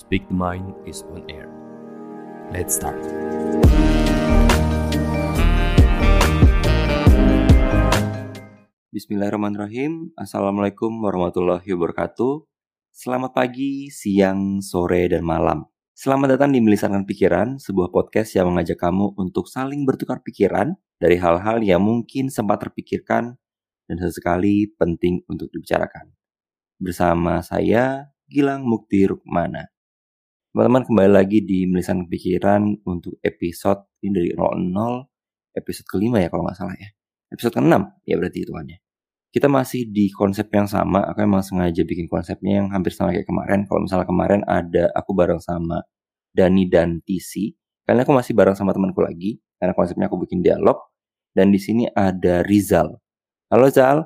Speak the Mind is on air. Let's start. Bismillahirrahmanirrahim. Assalamualaikum warahmatullahi wabarakatuh. Selamat pagi, siang, sore, dan malam. Selamat datang di Melisankan Pikiran, sebuah podcast yang mengajak kamu untuk saling bertukar pikiran dari hal-hal yang mungkin sempat terpikirkan dan sesekali penting untuk dibicarakan. Bersama saya, Gilang Mukti Rukmana. Teman-teman kembali lagi di Melisankan Pikiran untuk episode ini dari 00, episode kelima ya kalau nggak salah ya. Episode ke-6 ya berarti hitungannya kita masih di konsep yang sama. Aku emang sengaja bikin konsepnya yang hampir sama kayak kemarin. Kalau misalnya kemarin ada aku bareng sama Dani dan TC. Ini aku masih bareng sama temanku lagi. Karena konsepnya aku bikin dialog. Dan di sini ada Rizal. Halo Zal.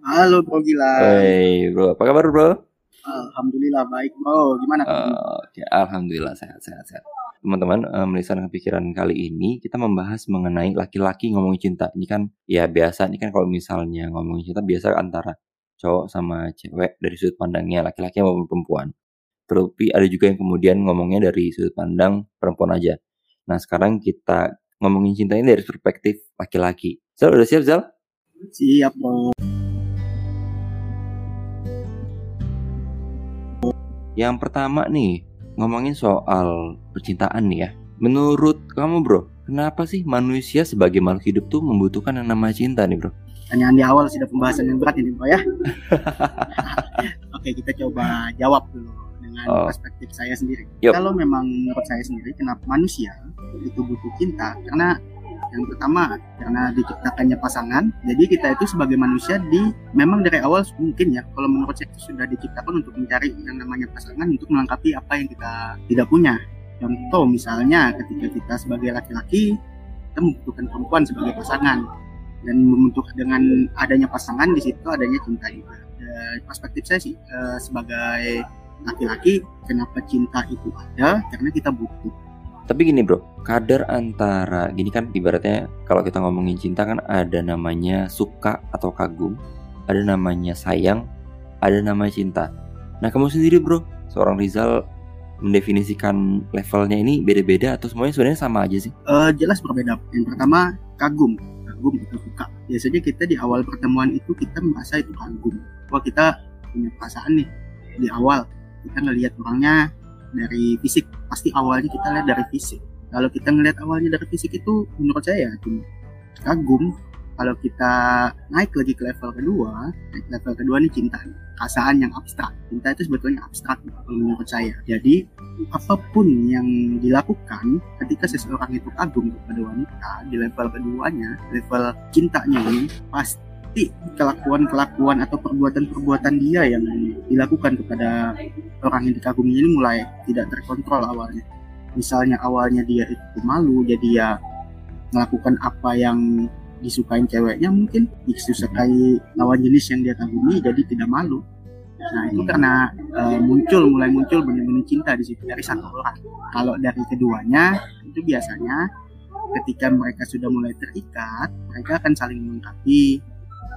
Halo Bro Gila. Hey bro, apa kabar bro? Alhamdulillah baik Bro. Gimana? Uh, Oke, alhamdulillah sehat sehat sehat. Teman-teman, uh, melisan kepikiran kali ini kita membahas mengenai laki-laki ngomongin cinta. Ini kan ya biasa, ini kan kalau misalnya ngomongin cinta biasa antara cowok sama cewek dari sudut pandangnya laki-laki maupun perempuan. Tapi ada juga yang kemudian ngomongnya dari sudut pandang perempuan aja. Nah sekarang kita ngomongin cinta ini dari perspektif laki-laki. Zal, udah siap Zal? Siap Bro. Yang pertama nih, ngomongin soal percintaan nih ya. Menurut kamu bro, kenapa sih manusia sebagai makhluk hidup tuh membutuhkan yang namanya cinta nih bro? Pertanyaan di awal sudah pembahasan yang berat ini Bro ya. Oke kita coba jawab dulu dengan Oh. perspektif saya sendiri. Yuk. Kalau memang menurut saya sendiri kenapa manusia itu butuh cinta? Karena yang pertama karena diciptakannya pasangan. Jadi kita itu sebagai manusia di memang dari awal mungkin ya kalau menurut saya itu sudah diciptakan untuk mencari yang namanya pasangan untuk melengkapi apa yang kita tidak punya. Contoh misalnya ketika kita sebagai laki-laki kita membutuhkan perempuan sebagai pasangan dan membentuk dengan adanya pasangan di situ adanya cinta juga. Dari perspektif saya sih eh, sebagai laki-laki kenapa cinta itu ada karena kita butuh. Tapi gini bro, kadar antara gini kan ibaratnya kalau kita ngomongin cinta kan ada namanya suka atau kagum, ada namanya sayang, ada namanya cinta. Nah kamu sendiri bro, seorang Rizal mendefinisikan levelnya ini beda-beda atau semuanya sebenarnya sama aja sih? Eh, jelas berbeda. Yang pertama kagum, kagum itu suka. Biasanya kita di awal pertemuan itu kita merasa itu kagum. Wah kita punya perasaan nih di awal kita ngelihat orangnya dari fisik. Pasti awalnya kita lihat dari fisik. Kalau kita ngelihat awalnya dari fisik itu menurut saya cuma kagum. Kalau kita naik lagi ke level kedua, naik level kedua nih cinta. Perasaan yang abstrak. Cinta itu sebetulnya abstrak menurut saya. Jadi apa pun yang dilakukan ketika seseorang itu kagum kepada wanita di level keduanya, level cintanya ini pasti kelakuan-kelakuan atau perbuatan-perbuatan dia yang dilakukan kepada orang yang dikaguminya ini mulai tidak terkontrol awalnya. Misalnya awalnya dia itu malu, jadi ya melakukan apa yang disukain ceweknya mungkin disukai lawan jenis yang dia kagumi jadi tidak malu. Nah itu karena eh, muncul mulai muncul benar-benar cinta di situ dari satu orang. Kalau dari keduanya itu biasanya ketika mereka sudah mulai terikat, mereka akan saling melengkapi.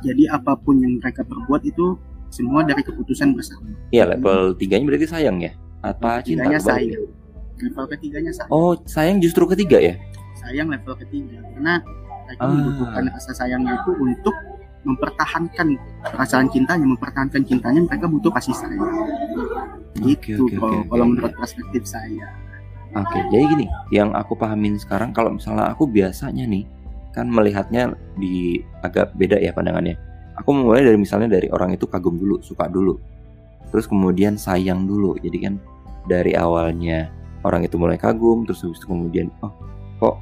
Jadi apa pun yang mereka perbuat itu semua dari keputusan bersama. Iya level tiganya berarti sayang ya? Apa cinta? Ya? sayang. Level ketiganya sayang. Oh sayang justru ketiga ya? Sayang level ketiga karena mereka Ah. membutuhkan rasa sayangnya itu untuk mempertahankan perasaan cintanya, mempertahankan cintanya mereka butuh kasih sayang. Gitu oke, kalau oke, kalau menurut perspektif saya. Oke, jadi gini, yang aku pahamin sekarang kalau misalnya aku biasanya nih kan melihatnya di agak beda ya pandangannya. Aku mulai dari misalnya dari orang itu kagum dulu, suka dulu. Terus kemudian sayang dulu. Jadi kan dari awalnya orang itu mulai kagum, terus habis itu kemudian oh kok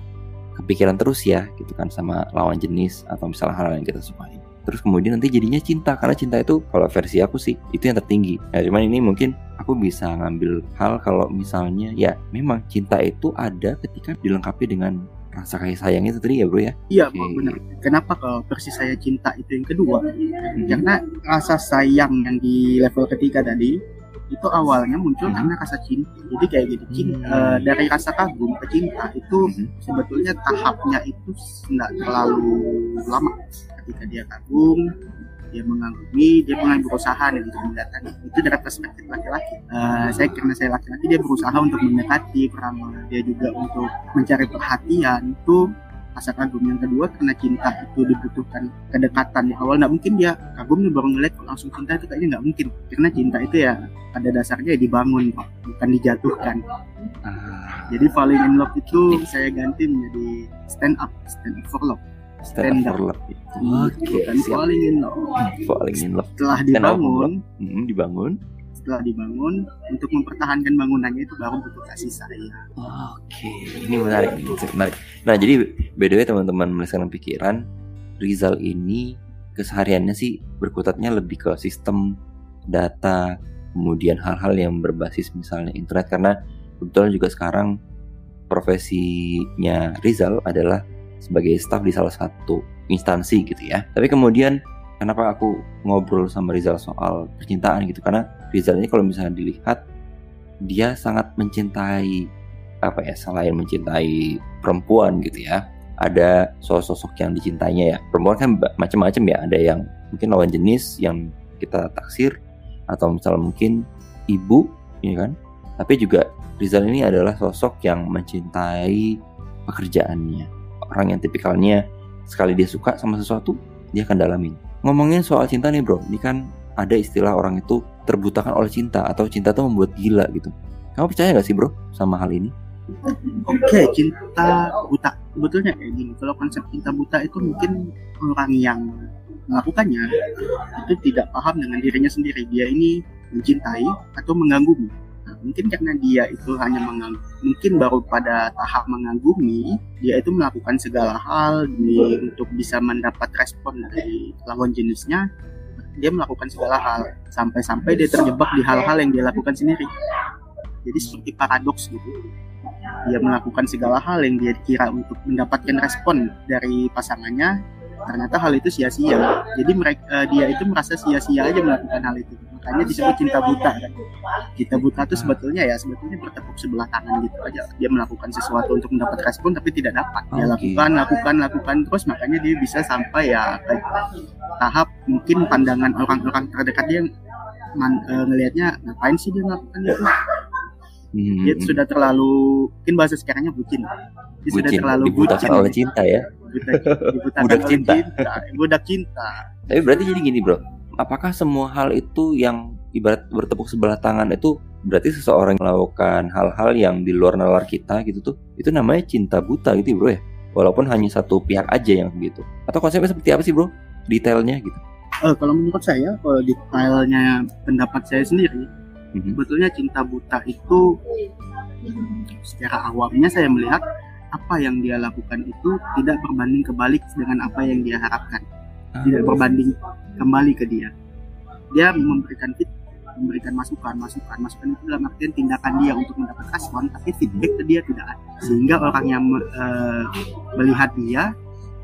kepikiran terus ya gitu kan sama lawan jenis atau misalnya hal yang kita sukai. Terus kemudian nanti jadinya cinta karena cinta itu kalau versi aku sih itu yang tertinggi. Nah, cuman ini mungkin aku bisa ngambil hal kalau misalnya ya memang cinta itu ada ketika dilengkapi dengan rasa kasih sayang itu tadi ya bro ya Iya. Bro, benar. Kenapa kalau versi saya cinta itu yang kedua? Karena rasa sayang yang di level ketiga tadi itu awalnya muncul Mhm. karena rasa cinta. Jadi kayak gitu, cinta, Hmm. eh, dari rasa kagum ke cinta itu Mhm. sebetulnya tahapnya itu nggak terlalu lama. Ketika dia kagum, dia mengagumi dia mulai berusaha nih untuk mendatangi itu dari perspektif laki-laki. Uh, saya karena saya laki-laki dia berusaha untuk mendekati pertama dia juga untuk mencari perhatian. Itu rasa kagum. Yang kedua karena cinta itu dibutuhkan kedekatan di awal. Nggak mungkin dia kagum nih baru ngeliat langsung cinta itu kayaknya nggak mungkin. Karena cinta itu ya pada dasarnya ya dibangun kok bukan dijatuhkan. Ah, jadi falling in love itu saya ganti menjadi stand up stand up for love stand stand up for love. Oke, bukan siap. falling in love Falling in love. setelah Stand up dibangun Hmm, dibangun. setelah dibangun untuk mempertahankan bangunannya itu baru butuh kasih sayang Oke, ini menarik, ini menarik. Nah, jadi by the way teman-teman melihatkan pikiran, Rizal ini kesehariannya sih berkutatnya lebih ke sistem data, kemudian hal-hal yang berbasis misalnya internet karena kebetulan juga sekarang profesinya Rizal adalah sebagai staff di salah satu instansi gitu ya. Tapi kemudian kenapa aku ngobrol sama Rizal soal percintaan gitu? Karena Rizal ini kalau misalnya dilihat dia sangat mencintai apa ya selain mencintai perempuan gitu ya ada sosok-sosok yang dicintainya ya. Perempuan kan macam-macam ya. Ada yang mungkin lawan jenis yang kita taksir atau misalnya mungkin ibu ya kan? Tapi juga Rizal ini adalah sosok yang mencintai pekerjaannya orang yang tipikalnya sekali dia suka sama sesuatu dia akan dalamin ngomongin soal cinta nih bro ini kan ada istilah orang itu terbutakan oleh cinta atau cinta itu membuat gila gitu kamu percaya gak sih bro sama hal ini Oke, cinta buta. Sebetulnya kayak gini. Kalau konsep cinta buta itu mungkin orang yang melakukannya itu tidak paham dengan dirinya sendiri. Dia ini mencintai atau mengagumi. Mungkin karena dia itu hanya mengang- mungkin baru pada tahap mengagumi, dia itu melakukan segala hal di, untuk bisa mendapat respon dari lawan jenisnya. Dia melakukan segala hal sampai-sampai dia terjebak di hal-hal yang dia lakukan sendiri. Jadi seperti paradoks gitu dia melakukan segala hal yang dia kira untuk mendapatkan respon dari pasangannya ternyata hal itu sia-sia. Jadi mereka eh, dia itu merasa sia-sia aja melakukan hal itu. Makanya disebut cinta buta kan? Cinta buta itu sebetulnya ya sebetulnya bertepuk sebelah tangan gitu aja. Dia melakukan sesuatu untuk mendapat respon tapi tidak dapat. Dia Oke. lakukan lakukan lakukan terus makanya dia bisa sampai ya ke tahap mungkin pandangan orang-orang terdekat dia man, eh, ngelihatnya ngapain sih dia melakukan itu Hmm, dia sudah terlalu mungkin bahasa sekarangnya bucin. Dia sudah bucin terlalu dibutakan bucin. oleh cinta ya. Budak, Budak oleh cinta. budak cinta. Tapi berarti jadi gini bro. Apakah semua hal itu yang ibarat bertepuk sebelah tangan itu berarti seseorang melakukan hal-hal yang di luar nalar kita gitu tuh itu namanya cinta buta gitu ya, bro ya? Walaupun hanya satu pihak aja yang begitu atau konsepnya seperti apa sih bro? Detailnya gitu. Eh, kalau menurut saya kalau detailnya pendapat saya sendiri Mhm. sebetulnya cinta buta itu secara awamnya saya melihat apa yang dia lakukan itu tidak berbanding kebalik dengan apa yang dia harapkan. Ah, tidak berbanding kembali ke dia. Dia memberikan fit memberikan masukan masukan masukan itu dalam artian tindakan dia untuk mendapat respon tapi feedback ke dia tidak ada. Sehingga orang yang me- eh, melihat dia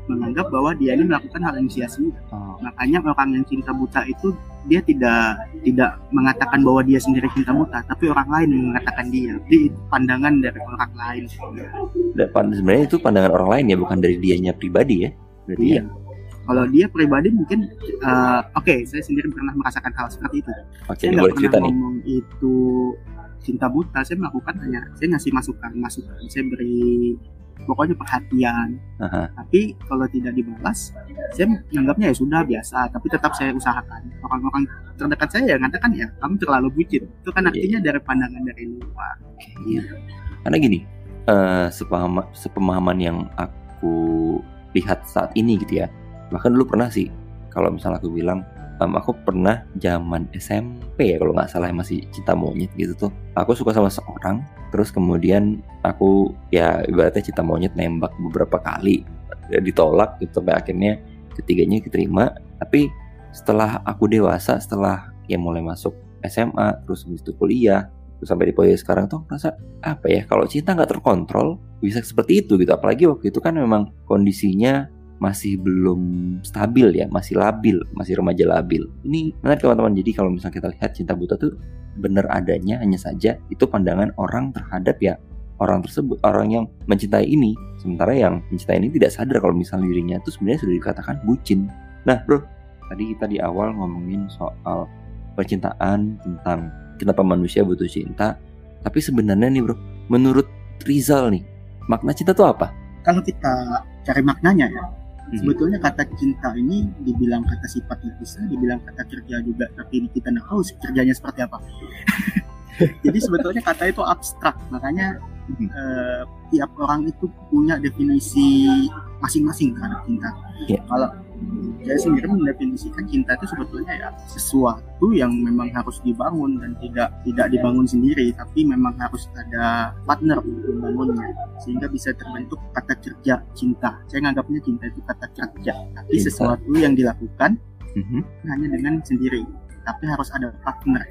menganggap bahwa dia ini melakukan hal yang sia-sia. Oh, makanya orang yang cinta buta itu dia tidak tidak mengatakan bahwa dia sendiri cinta buta tapi orang lain yang mengatakan dia. Jadi itu pandangan dari orang lain. Sebenarnya itu pandangan orang lain ya bukan dari dianya pribadi ya. Berarti iya. ya. Kalau dia pribadi mungkin eh, oke saya sendiri pernah merasakan hal seperti itu. Oke saya nggak boleh pernah cerita nih. ngomong itu cinta buta saya melakukan hanya saya ngasih masukan masukan. Saya beri pokoknya perhatian Aha. tapi kalau tidak dibalas saya menganggapnya ya sudah biasa tapi tetap saya usahakan orang-orang terdekat saya yang mengatakan ya kamu terlalu bucin itu kan Iya. artinya dari pandangan dari luar iya. Karena gini, eh sepahama, sepemahaman yang aku lihat saat ini gitu ya. Bahkan dulu pernah sih, kalau misalnya aku bilang, em, aku pernah zaman SMP ya kalau nggak salah masih cinta monyet gitu tuh. Aku suka sama seorang, terus kemudian aku ya ibaratnya cinta monyet nembak beberapa kali, Ya, ditolak gitu sampai akhirnya ketiganya diterima. Tapi setelah aku dewasa, setelah ya mulai masuk SMA, terus habis itu kuliah, terus sampai di posisi sekarang tuh merasa apa ya kalau cinta nggak terkontrol bisa seperti itu gitu apalagi waktu itu kan memang kondisinya masih belum stabil ya masih labil masih remaja labil ini menarik teman-teman jadi kalau misalnya kita lihat cinta buta tuh bener adanya hanya saja itu pandangan orang terhadap ya orang tersebut orang yang mencintai ini sementara yang mencintai ini tidak sadar kalau misalnya dirinya itu sebenarnya sudah dikatakan bucin nah bro tadi kita di awal ngomongin soal percintaan tentang kenapa manusia butuh cinta. Tapi sebenarnya nih bro, menurut Rizal nih, makna cinta tuh apa? Kalau kita cari maknanya ya, Mhm. sebetulnya kata cinta ini dibilang kata sifatnya bisa, dibilang kata kerja juga, tapi kita nggak tahu kerjanya seperti apa. Jadi sebetulnya kata itu abstrak, makanya Eh, tiap orang itu punya definisi masing-masing terhadap cinta. Iya. Kalau saya sendiri mendefinisikan cinta itu sebetulnya ya sesuatu yang memang harus dibangun dan tidak tidak dibangun sendiri, tapi memang harus ada partner untuk membangunnya sehingga bisa terbentuk kata kerja cinta. Saya nganggapnya cinta itu kata kerja, tapi Cinta. sesuatu yang dilakukan Mhm. hanya dengan sendiri, tapi harus ada partner.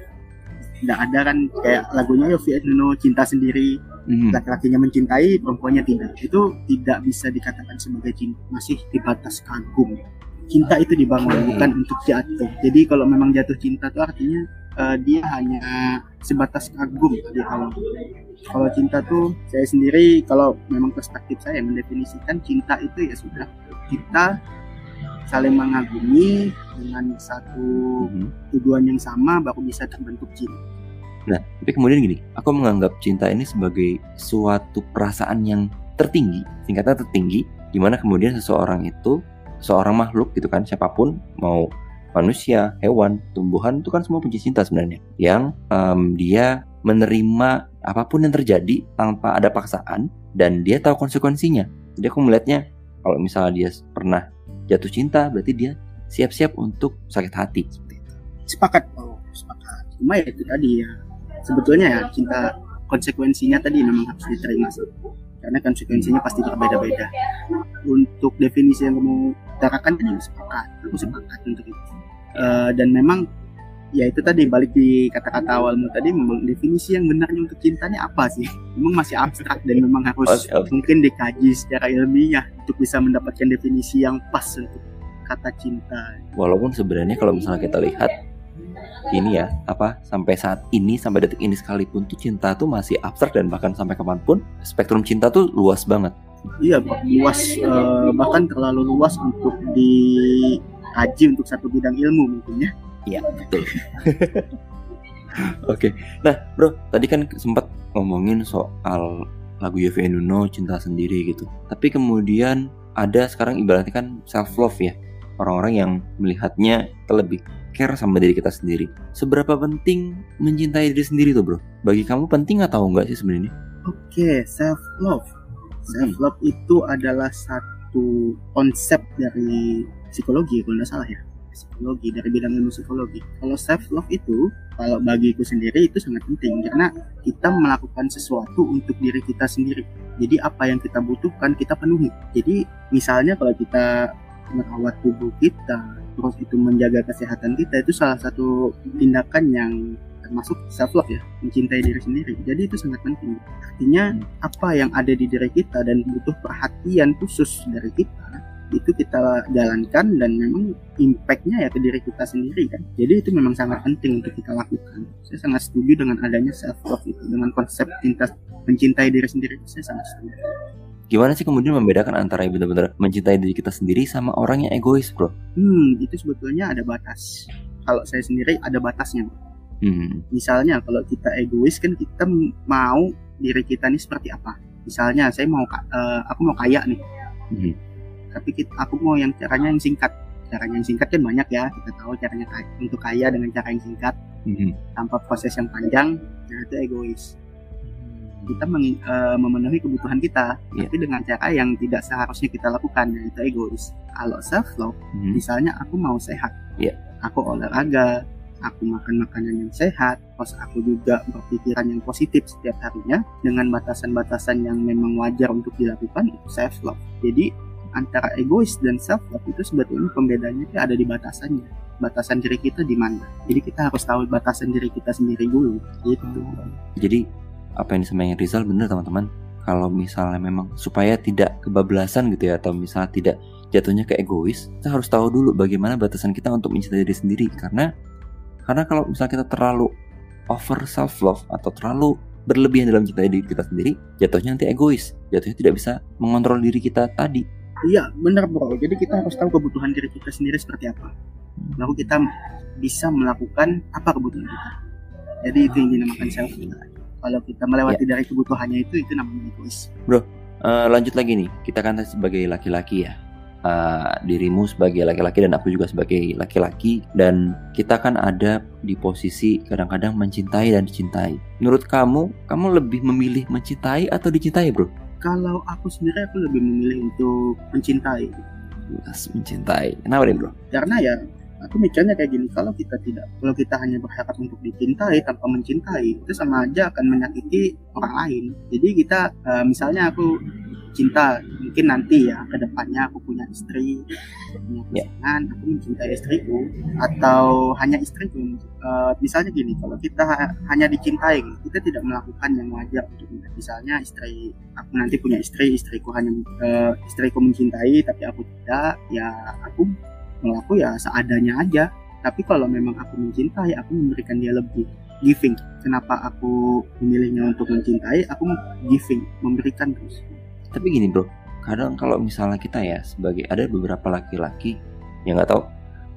Tidak ada kan kayak lagunya Yofi Nuno cinta sendiri, Mhm. laki-lakinya mencintai, perempuannya tidak. Itu tidak bisa dikatakan sebagai cinta, masih di batas kagum. Cinta itu dibangun bukan untuk jatuh. Jadi kalau memang jatuh cinta itu artinya eh, dia hanya sebatas kagum di awal. Kalau cinta tuh saya sendiri kalau memang perspektif saya mendefinisikan cinta itu ya sudah kita saling mengagumi dengan satu Mhm. tujuan yang sama baru bisa terbentuk cinta. Nah, tapi kemudian gini, aku menganggap cinta ini sebagai suatu perasaan yang tertinggi, singkatnya tertinggi, di mana kemudian seseorang itu, seorang makhluk gitu kan, siapa pun, mau manusia, hewan, tumbuhan, itu kan semua punya cinta sebenarnya. Yang em, dia menerima apa pun yang terjadi tanpa ada paksaan, dan dia tahu konsekuensinya. Jadi aku melihatnya, kalau misalnya dia pernah jatuh cinta, berarti dia siap-siap untuk sakit hati. sepakat oh sepakat cuma ya itu tadi ya sebetulnya ya cinta konsekuensinya tadi memang harus diterima sih. Karena konsekuensinya pasti berbeda-beda. Untuk definisi yang kamu utarakan tadi sepakat aku sepakat untuk itu. Eh, dan memang ya itu tadi balik di kata-kata awalmu tadi memang definisi yang benarnya untuk cintanya apa sih? Memang masih abstrak dan memang harus mungkin dikaji secara ilmiah untuk bisa mendapatkan definisi yang pas untuk kata cinta. Walaupun sebenarnya kalau misalnya kita lihat ini ya apa sampai saat ini sampai detik ini sekalipun tuh cinta tuh masih abstrak dan bahkan sampai kapan pun spektrum cinta tuh luas banget. Iya, luas eh, bahkan terlalu luas untuk dikaji untuk satu bidang ilmu mungkin ya. Iya betul. Oke, nah bro tadi kan sempat ngomongin soal lagu Yovie Nuno cinta sendiri gitu. Tapi kemudian ada sekarang ibaratnya kan self love ya orang-orang yang melihatnya kita lebih care sama diri kita sendiri. Seberapa penting mencintai diri sendiri tuh bro? Bagi kamu penting atau enggak sih sebenarnya? Oke, self love. Self love itu adalah satu konsep dari psikologi kalau nggak salah ya. Psikologi dari bidang ilmu psikologi. Kalau self love itu kalau bagiku sendiri itu sangat penting karena kita melakukan sesuatu untuk diri kita sendiri. Jadi apa yang kita butuhkan kita penuhi. Jadi misalnya kalau kita merawat tubuh kita, terus itu menjaga kesehatan kita itu salah satu tindakan yang termasuk self love ya, mencintai diri sendiri. Jadi itu sangat penting. Artinya apa yang ada di diri kita dan butuh perhatian khusus dari kita itu kita jalankan dan memang impactnya ya ke diri kita sendiri kan. Jadi itu memang sangat penting untuk kita lakukan. Saya sangat setuju dengan adanya self love itu dengan konsep cinta mencintai diri sendiri. Saya sangat setuju. Gimana sih kemudian membedakan antara yang benar-benar mencintai diri kita sendiri sama orang yang egois bro? Hmm, itu sebetulnya ada batas. Kalau saya sendiri ada batasnya. Hmm, Misalnya kalau kita egois kan kita mau diri kita nih seperti apa. Misalnya saya mau eh, aku mau kaya nih, hmm, tapi kita, aku mau yang caranya yang singkat. Caranya yang singkat kan banyak ya. Kita tahu caranya kaya, untuk kaya dengan cara yang singkat hmm. tanpa proses yang panjang. Nah itu egois. Kita mengin- eh, memenuhi kebutuhan kita, Iya. tapi dengan cara yang tidak seharusnya kita lakukan. Nah itu egois. Kalau self love Hmm. misalnya aku mau sehat Iya. aku olahraga aku makan makanan yang sehat terus aku juga berpikiran yang positif setiap harinya dengan batasan-batasan yang memang wajar untuk dilakukan itu self love jadi antara egois dan self love itu sebetulnya pembedanya itu ada di batasannya batasan diri kita di mana jadi kita harus tahu batasan diri kita sendiri dulu gitu Jadi apa yang disampaikan Rizal benar teman-teman. Kalau misalnya memang supaya tidak kebablasan gitu ya atau misalnya tidak jatuhnya ke egois, kita harus tahu dulu bagaimana batasan kita untuk mencintai diri sendiri. Karena karena kalau misalnya kita terlalu over self love atau terlalu berlebihan dalam mencintai diri kita sendiri, jatuhnya nanti egois, jatuhnya tidak bisa mengontrol diri kita tadi. iya benar bro. Jadi kita harus tahu kebutuhan diri kita sendiri seperti apa. Baru kita bisa melakukan apa kebutuhan kita. Jadi itu yang dinamakan self kalau kita melewati dari kebutuhannya itu itu namanya egois Eh, lanjut lagi nih, kita kan sebagai laki-laki ya. Eh, dirimu sebagai laki-laki dan aku juga sebagai laki-laki dan kita kan ada di posisi kadang-kadang mencintai dan dicintai. Menurut kamu, kamu lebih memilih mencintai atau dicintai, bro? kalau aku sendiri aku lebih memilih untuk mencintai Yes, mencintai. Kenapa bro? karena ya aku mikirnya kayak gini kalau kita tidak kalau kita hanya berharap untuk dicintai tanpa mencintai itu sama aja akan menyakiti orang lain. Jadi kita eh, misalnya aku cinta mungkin nanti ya ke depannya aku punya istri punya Ya. pasangan aku mencintai istriku atau hanya istriku. Eh, misalnya gini kalau kita ha- hanya dicintai kita tidak melakukan yang wajar untuk misalnya istri aku nanti punya istri istriku hanya eh, istriku mencintai tapi aku tidak ya aku mengaku ya seadanya aja. Tapi kalau memang aku mencintai aku memberikan dia lebih giving. Kenapa aku memilihnya untuk mencintai aku giving memberikan terus. Tapi gini, bro. Kadang kalau misalnya kita ya sebagai ada beberapa laki-laki yang nggak tahu.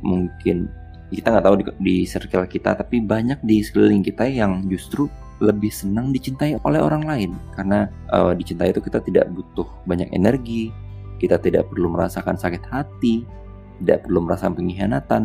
Mungkin kita nggak tahu di, di circle kita, tapi banyak di sekeliling kita yang justru lebih senang dicintai oleh orang lain. Karena eh, dicintai itu kita tidak butuh banyak energi, kita tidak perlu merasakan sakit hati, tidak perlu merasakan pengkhianatan.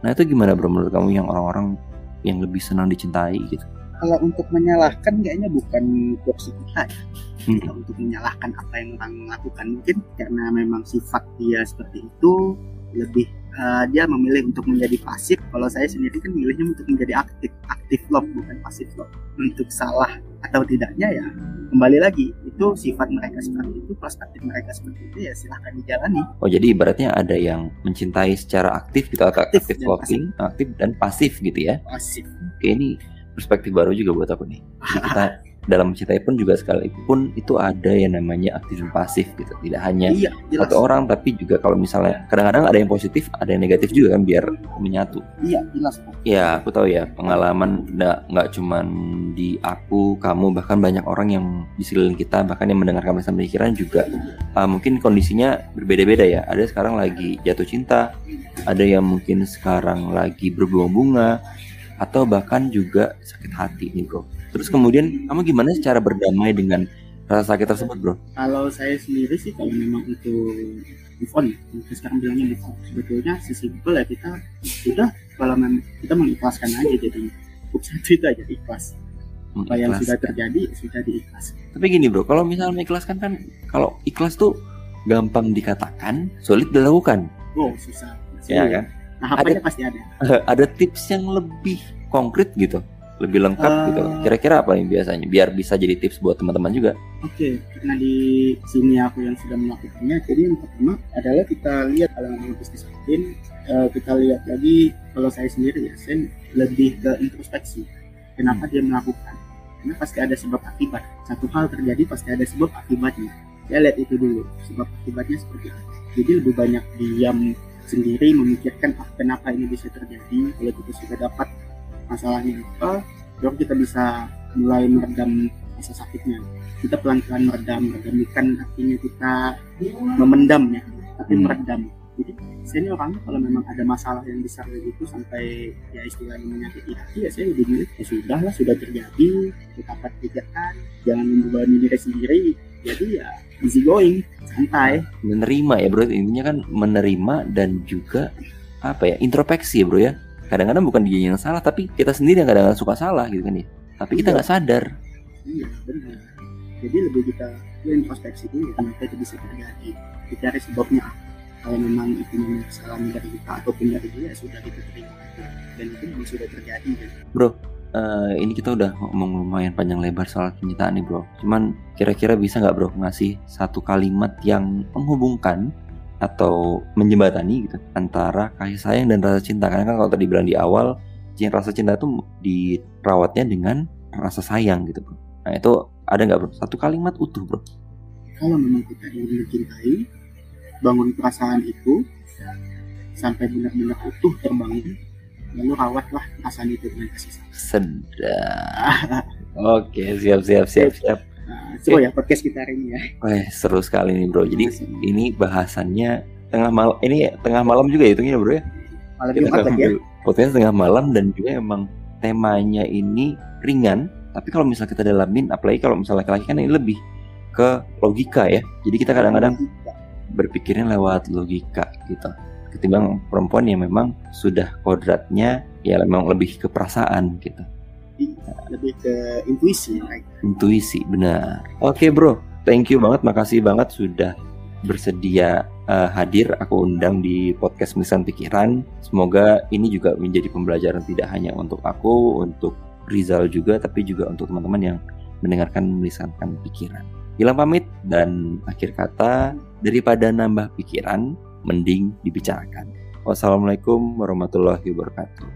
Nah itu gimana bro menurut kamu yang orang-orang yang lebih senang dicintai gitu? kalau untuk menyalahkan kayaknya bukan porsi kita ya Hmm. Kalau untuk menyalahkan apa yang orang lakukan mungkin karena memang sifat dia seperti itu lebih eh, dia memilih untuk menjadi pasif. Kalau saya sendiri kan milihnya untuk menjadi aktif aktif love bukan pasif love. Untuk salah atau tidaknya ya kembali lagi itu sifat mereka seperti itu perspektif mereka seperti itu ya silahkan dijalani. Oh jadi ibaratnya ada yang mencintai secara aktif gitu atau Aktif aktif, loving, aktif dan pasif gitu ya. pasif. Oke ini perspektif baru juga buat aku nih. Jadi kita dalam mencintai pun juga sekalipun itu ada yang namanya aktif dan pasif gitu. Tidak hanya iya jelas satu orang tapi juga kalau misalnya kadang-kadang ada yang positif, ada yang negatif juga kan biar menyatu. iya jelas. Ya aku tahu ya pengalaman nggak nggak cuman di aku, kamu bahkan banyak orang yang di sekeliling kita bahkan yang mendengarkan pesan pemikiran juga uh, mungkin kondisinya berbeda-beda ya. Ada sekarang lagi jatuh cinta, ada yang mungkin sekarang lagi berbunga-bunga atau bahkan juga sakit hati nih bro. Terus kemudian kamu gimana cara berdamai dengan rasa sakit tersebut bro? kalau saya sendiri sih kalau memang itu move on kita sekarang bilangnya move on sebetulnya sesimpel ya kita sudah kalau memang kita mengikhlaskan aja jadi cukup satu itu aja ikhlas. Apa yang sudah terjadi sudah diikhlas. Tapi gini bro, kalau misalnya mengikhlaskan kan, kalau ikhlas tuh gampang dikatakan, sulit dilakukan, oh susah. Ya kan? tahapannya pasti ada. ada tips yang lebih konkret gitu lebih lengkap Eh. gitu kira-kira apa yang biasanya biar bisa jadi tips buat teman-teman juga Oke, karena di sini aku yang sudah melakukannya, jadi yang pertama adalah kita lihat kalau memang bisnis admin, eh, kita lihat lagi kalau saya sendiri ya, saya lebih ke introspeksi. Kenapa dia melakukan? Karena pasti ada sebab akibat. Satu hal terjadi pasti ada sebab akibatnya. Saya lihat itu dulu, sebab akibatnya seperti apa. Jadi lebih banyak diam sendiri memikirkan ah, kenapa ini bisa terjadi. Kalau kita sudah dapat masalahnya. Apa, baru kita bisa mulai meredam rasa sakitnya. Kita pelan-pelan meredam meredamkan artinya kita memendam ya tapi Hmm. meredam. Jadi saya ini orangnya kalau memang ada masalah yang besar kayak gitu sampai ya istilahnya menyakiti hati ya saya lebih milih ya sudah lah sudah terjadi kita pikirkan jangan membebani diri sendiri. Jadi ya easy going santai. Menerima ya bro. Intinya kan menerima dan juga apa ya introspeksi ya bro ya kadang-kadang bukan dia yang salah tapi kita sendiri yang kadang-kadang suka salah gitu kan ya. Tapi kita Iya. nggak sadar. Iya benar. Jadi lebih kita ya, introspeksi dulu kenapa itu bisa terjadi. Dicari sebabnya apa. Kalau memang itu memang kesalahan dari kita ataupun dari dia ya sudah kita terima dan itu memang sudah terjadi kan. Eh, ini kita udah ngomong lumayan panjang lebar soal cintaan nih bro. Cuman kira-kira bisa nggak bro ngasih satu kalimat yang menghubungkan atau menjembatani gitu antara kasih sayang dan rasa cinta. Karena kan kalau tadi bilang di awal cinta rasa cinta itu dirawatnya dengan rasa sayang gitu bro. Nah itu ada nggak bro? Satu kalimat utuh bro. Kalau memang kita ingin mencintai bangun perasaan itu sampai benar-benar utuh terbangun lalu rawatlah perasaan itu dengan kasih sayang. Sedap. Oke siap siap siap siap nah, seru ya podcast kita hari ini ya. Wah, seru sekali nih bro. Jadi ini bahasannya tengah malam ini tengah malam juga ya hitungnya bro ya? Malam kita Jumat lagi ya. podcast tengah malam dan juga emang temanya ini ringan. Tapi kalau misalnya kita dalamin apalagi kalau misalnya laki-laki kan ini lebih ke logika ya. Jadi kita kadang-kadang berpikirnya lewat logika gitu. Ketimbang perempuan yang memang sudah kodratnya ya memang lebih ke perasaan gitu lebih ke intuisi right? intuisi benar oke bro thank you banget makasih banget sudah bersedia uh, hadir aku undang di podcast Melisan Pikiran semoga ini juga menjadi pembelajaran tidak hanya untuk aku untuk Rizal juga tapi juga untuk teman-teman yang mendengarkan melisankan pikiran Hilang pamit dan akhir kata daripada nambah pikiran, mending dibicarakan. Wassalamualaikum warahmatullahi wabarakatuh.